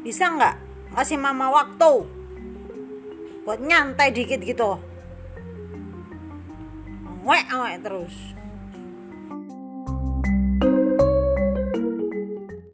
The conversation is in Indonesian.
bisa nggak kasih mama waktu buat nyantai dikit gitu? Ngwek ngwek terus.